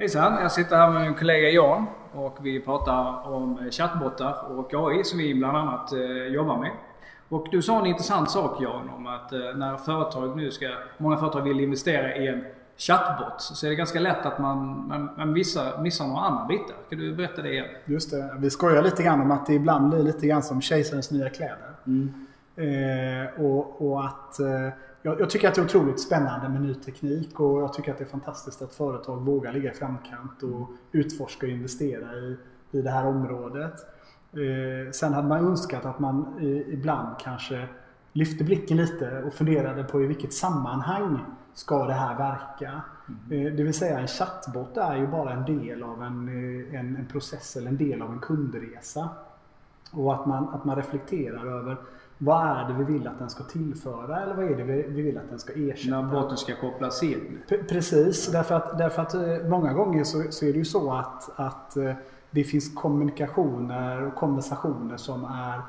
Hejsan! Jag sitter här med min kollega Jan och vi pratar om chattbottar och AI som vi bland annat eh, jobbar med. Och du sa en intressant sak Jan om att eh, när företag nu ska, många företag vill investera i en chattbot så är det ganska lätt att man, man, man missar, missar några andra bitar. Kan du berätta det igen? Just det. Vi skojar lite grann om att det ibland blir lite grann som kejsarens nya kläder. Mm. Eh, och, och, att eh, jag, jag, tycker att det är otroligt spännande med ny teknik och jag tycker att det är fantastiskt att företag vågar ligga i framkant och utforska och investera i, i det här området. Eh, sen hade man önskat att man i, ibland kanske lyfte blicken lite och funderade på i vilket sammanhang ska det här verka? Mm. Eh, det vill säga en chattbot är ju bara en del av en, eh, en, en, process eller en del av en kundresa. Och att man, att man reflekterar över vad är det vi vill att den ska tillföra eller vad är det vi, vi vill att den ska ersätta? När botten ska kopplas in? P precis, därför att, därför att eh, många gånger så, så är det ju så att, att det finns kommunikationer och konversationer som är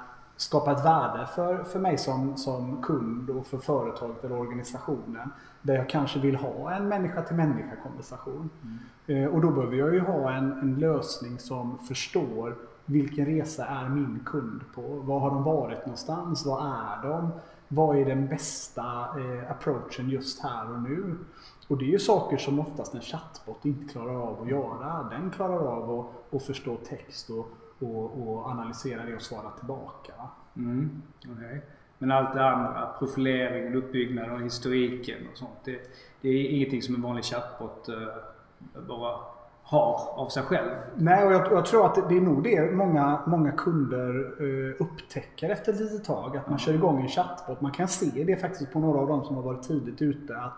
skapar ett värde för, för mig som, som kund och för företaget eller organisationen. Där jag kanske vill ha en människa till människa konversation. Mm. Eh, och då behöver jag ju ha en, en lösning som förstår vilken resa är min kund på? Var har de varit någonstans? Vad är de? Vad är den bästa eh, approachen just här och nu? Och det är ju saker som oftast en chatbot inte klarar av att göra. Den klarar av att, att förstå text och, och, och analysera det och svara tillbaka. Mm, okay. Men allt det andra, profileringen, uppbyggnaden och historiken och sånt. Det, det är ingenting som en vanlig chatbot uh, bara har av sig själv. Nej, och jag, jag, tror att det är nog det många, många kunder uh, upptäcker efter ett litet tag. Att man kör igång en chatbot. Man kan se det faktiskt på några av dem som har varit tidigt ute. att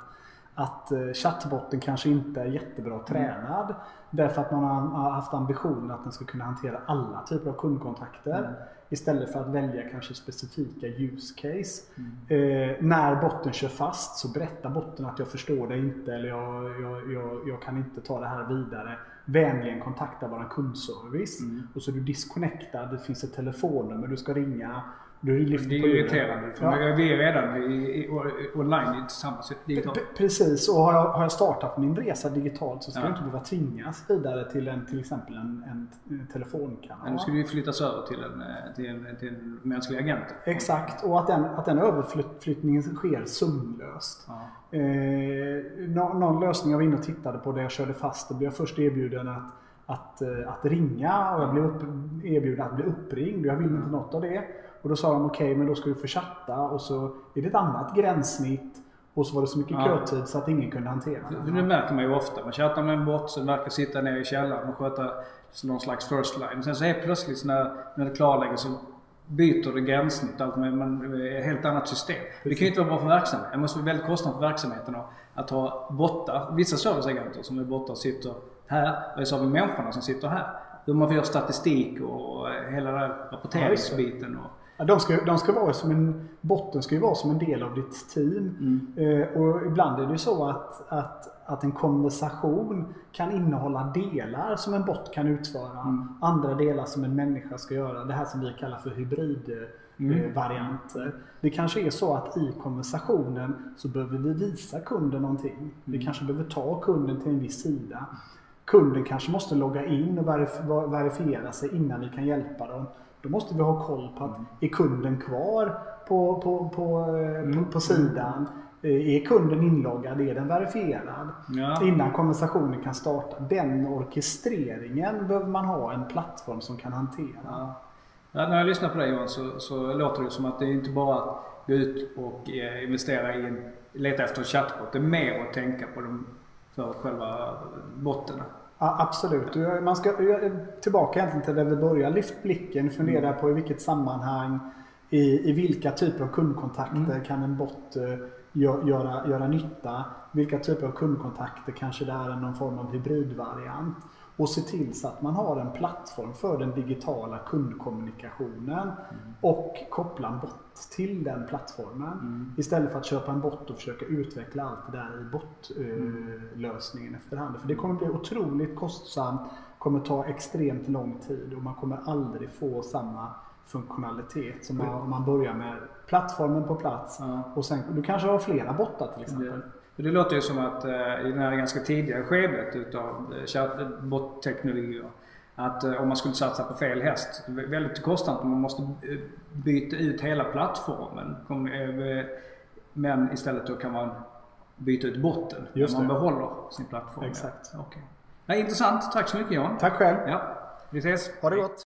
att eh, chattbotten kanske inte är jättebra mm. tränad. Mm. Därför att man har haft ambitionen att den ska kunna hantera alla typer av kundkontakter. Mm. Istället för att välja kanske specifika use case. Mm. Eh, när botten kör fast så berättar botten att jag förstår det inte eller jag, jag, jag, jag kan inte ta det här vidare. Vänligen kontakta vår kundservice. Mm. Och så är du disconnectad, det finns ett telefonnummer du ska ringa. Du det är irriterande. För ja. vi är redan i, i, online tillsammans digitalt. Precis, och har jag, har jag startat min resa digitalt så ska ja. jag inte behöva tvingas vidare till en, till exempel en, en telefonkanal. Men nu ska vi flyttas över till en, till en, till en mänsklig agent. Exakt, och att den, att den överflyttningen sker sömlöst. Ja. Eh, någon, någon lösning jag var inne och tittade på där jag körde fast, då blev jag först erbjuden att att, eh, att ringa och jag blev upp, erbjuden att bli uppringd. Jag ville inte något av det. Och då sa de okej, okay, men då ska vi få chatta och så är det ett annat gränssnitt. Och så var det så mycket ja. kötid så att ingen kunde hantera det. Det märker man ju ofta. Man chattar med en bot som verkar sitta nere i källaren och sköta någon slags first line. Sen så helt plötsligt när, när det klarlägger så byter det gränssnitt. Allt med, man, ett helt annat system. Precis. Det kan ju inte vara bra för verksamheten. Det måste vara väldigt kostsamt för verksamheten att ha bottar. Vissa serviceagenter som är bottar sitter här och så har vi människorna som sitter här. Hur man får statistik och hela den här rapporteringsbiten. Och, Ja, de, ska, de ska vara som en, botten ska ju vara som en del av ditt team. Mm. Eh, och ibland är det ju så att, att, att en konversation kan innehålla delar som en bot kan utföra. Mm. Andra delar som en människa ska göra. Det här som vi kallar för hybridvarianter. Mm. Det kanske är så att i konversationen så behöver vi visa kunden någonting. Vi mm. kanske behöver ta kunden till en viss sida. Kunden kanske måste logga in och verifiera sig innan vi kan hjälpa dem. Då måste vi ha koll på att är kunden kvar på, på, på, eh, mm. på, sidan? Eh, är kunden inloggad? Är den verifierad? Ja. Innan konversationen kan starta. Den orkestreringen behöver man ha en plattform som kan hantera. Ja. Ja, när jag lyssnar på dig Johan så, så låter det som att det är inte bara att gå ut och eh, investera i en, leta efter en chatbot. Det är mer att tänka på dem för själva botten. Ja, absolut. Man ska tillbaka egentligen till där vi började. Lyft blicken, fundera mm. på i vilket sammanhang, i, i vilka typer av kundkontakter mm. kan en bot uh, göra, göra nytta? Vilka typer av kundkontakter kanske det är någon form av hybridvariant? Och se till så att man har en plattform för den digitala kundkommunikationen mm. och koppla en bot till den plattformen. Mm. Istället för att köpa en bot och försöka utveckla allt det där i botlösningen mm. efterhand. För det kommer bli otroligt kostsamt, kommer ta extremt lång tid och man kommer aldrig få samma funktionalitet. Som man, om man börjar med plattformen på plats och sen, du kanske har flera bottar till exempel. Det, låter ju som att eh, i det här ganska tidiga skedet utav eh, chatbot-teknologier att eh, om man skulle satsa på fel häst, väldigt kostsamt. Man måste eh, byta ut hela plattformen. Eh, Men istället då kan man byta ut botten. Just när man det. behåller sin plattform. Exakt. Okej. Ja, intressant. Tack så mycket Jan. Tack själv. Ja, vi ses. Ha det gott.